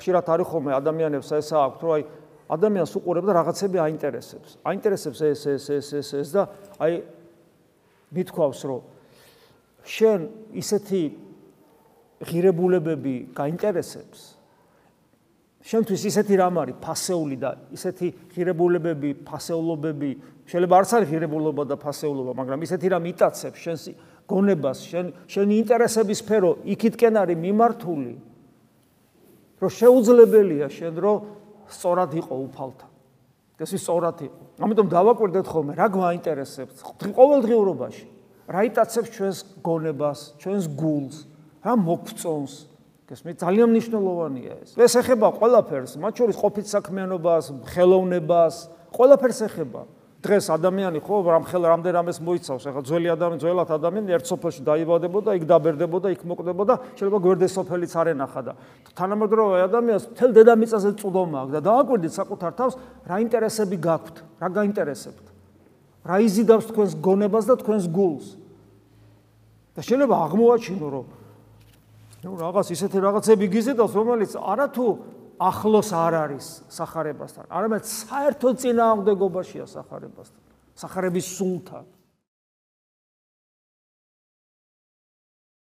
ხშირად არის ხოლმე ადამიანებს ესა აქვთ, რომ აი ადამიანს უყურებ და რაღაცები აინტერესებს. აინტერესებს ეს ეს ეს ეს ეს და აი მithქვავს, რომ შენ ისეთი ღირებულებები გაინტერესებს. შენთვის ისეთი რამ არის ფასეული და ისეთი ღირებულებები, ფასეულობები, შეიძლება არც არის ღირებულობა და ფასეულობა, მაგრამ ისეთი რამ იტაცებს შენს გონებას, შენ შენი ინტერესების სფერო იქითკენ არის მიმართული. რომ შეუძლებელია შენ რომ სწორად იყო უფალთა. ეს ის სწორად იყო. ამიტომ დავაკვირდეთ ხოლმე რა გვაინტერესებს ყოველდღიურობაში. რა იტაცებს ჩვენს გონებას, ჩვენს გულს, რა მოგწონს. ეს მე ძალიან მნიშვნელოვანია ეს. ეს ეხება ყველაფერს, მათ შორის ყოფით საქმიანობას, ხელოვნებას, ყველაფერს ეხება. დღეს ადამიანი ხო რამ ხელ რამდენ რამეს მოიცავს? ახლა ძველი ადამიანი ძველად ადამიანი ერთ სოფელში დაიბადებოდა იქ დაბერდებოდა იქ მოკვდებოდა შეიძლება გვერდეს სოფელიც არ ენახა და თანამედროვე ადამიანს თელ დედამიწაზე წვდომა აქვს და დააკვირდით საკუთარ თავს რა ინტერესები გაქვთ? რა გაინტერესებთ? რა იზიდავს თქვენს გონებას და თქვენს გულს? და შეიძლება აღმოაჩინო რომ ნუ რაღაც ისეთი რაღაცები გიზიდავს რომელიც არათუ ახლოს არ არის сахарებასთან, არამედ საერთო წინააღმდეგობაშია сахарებასთან, сахарების სულთან.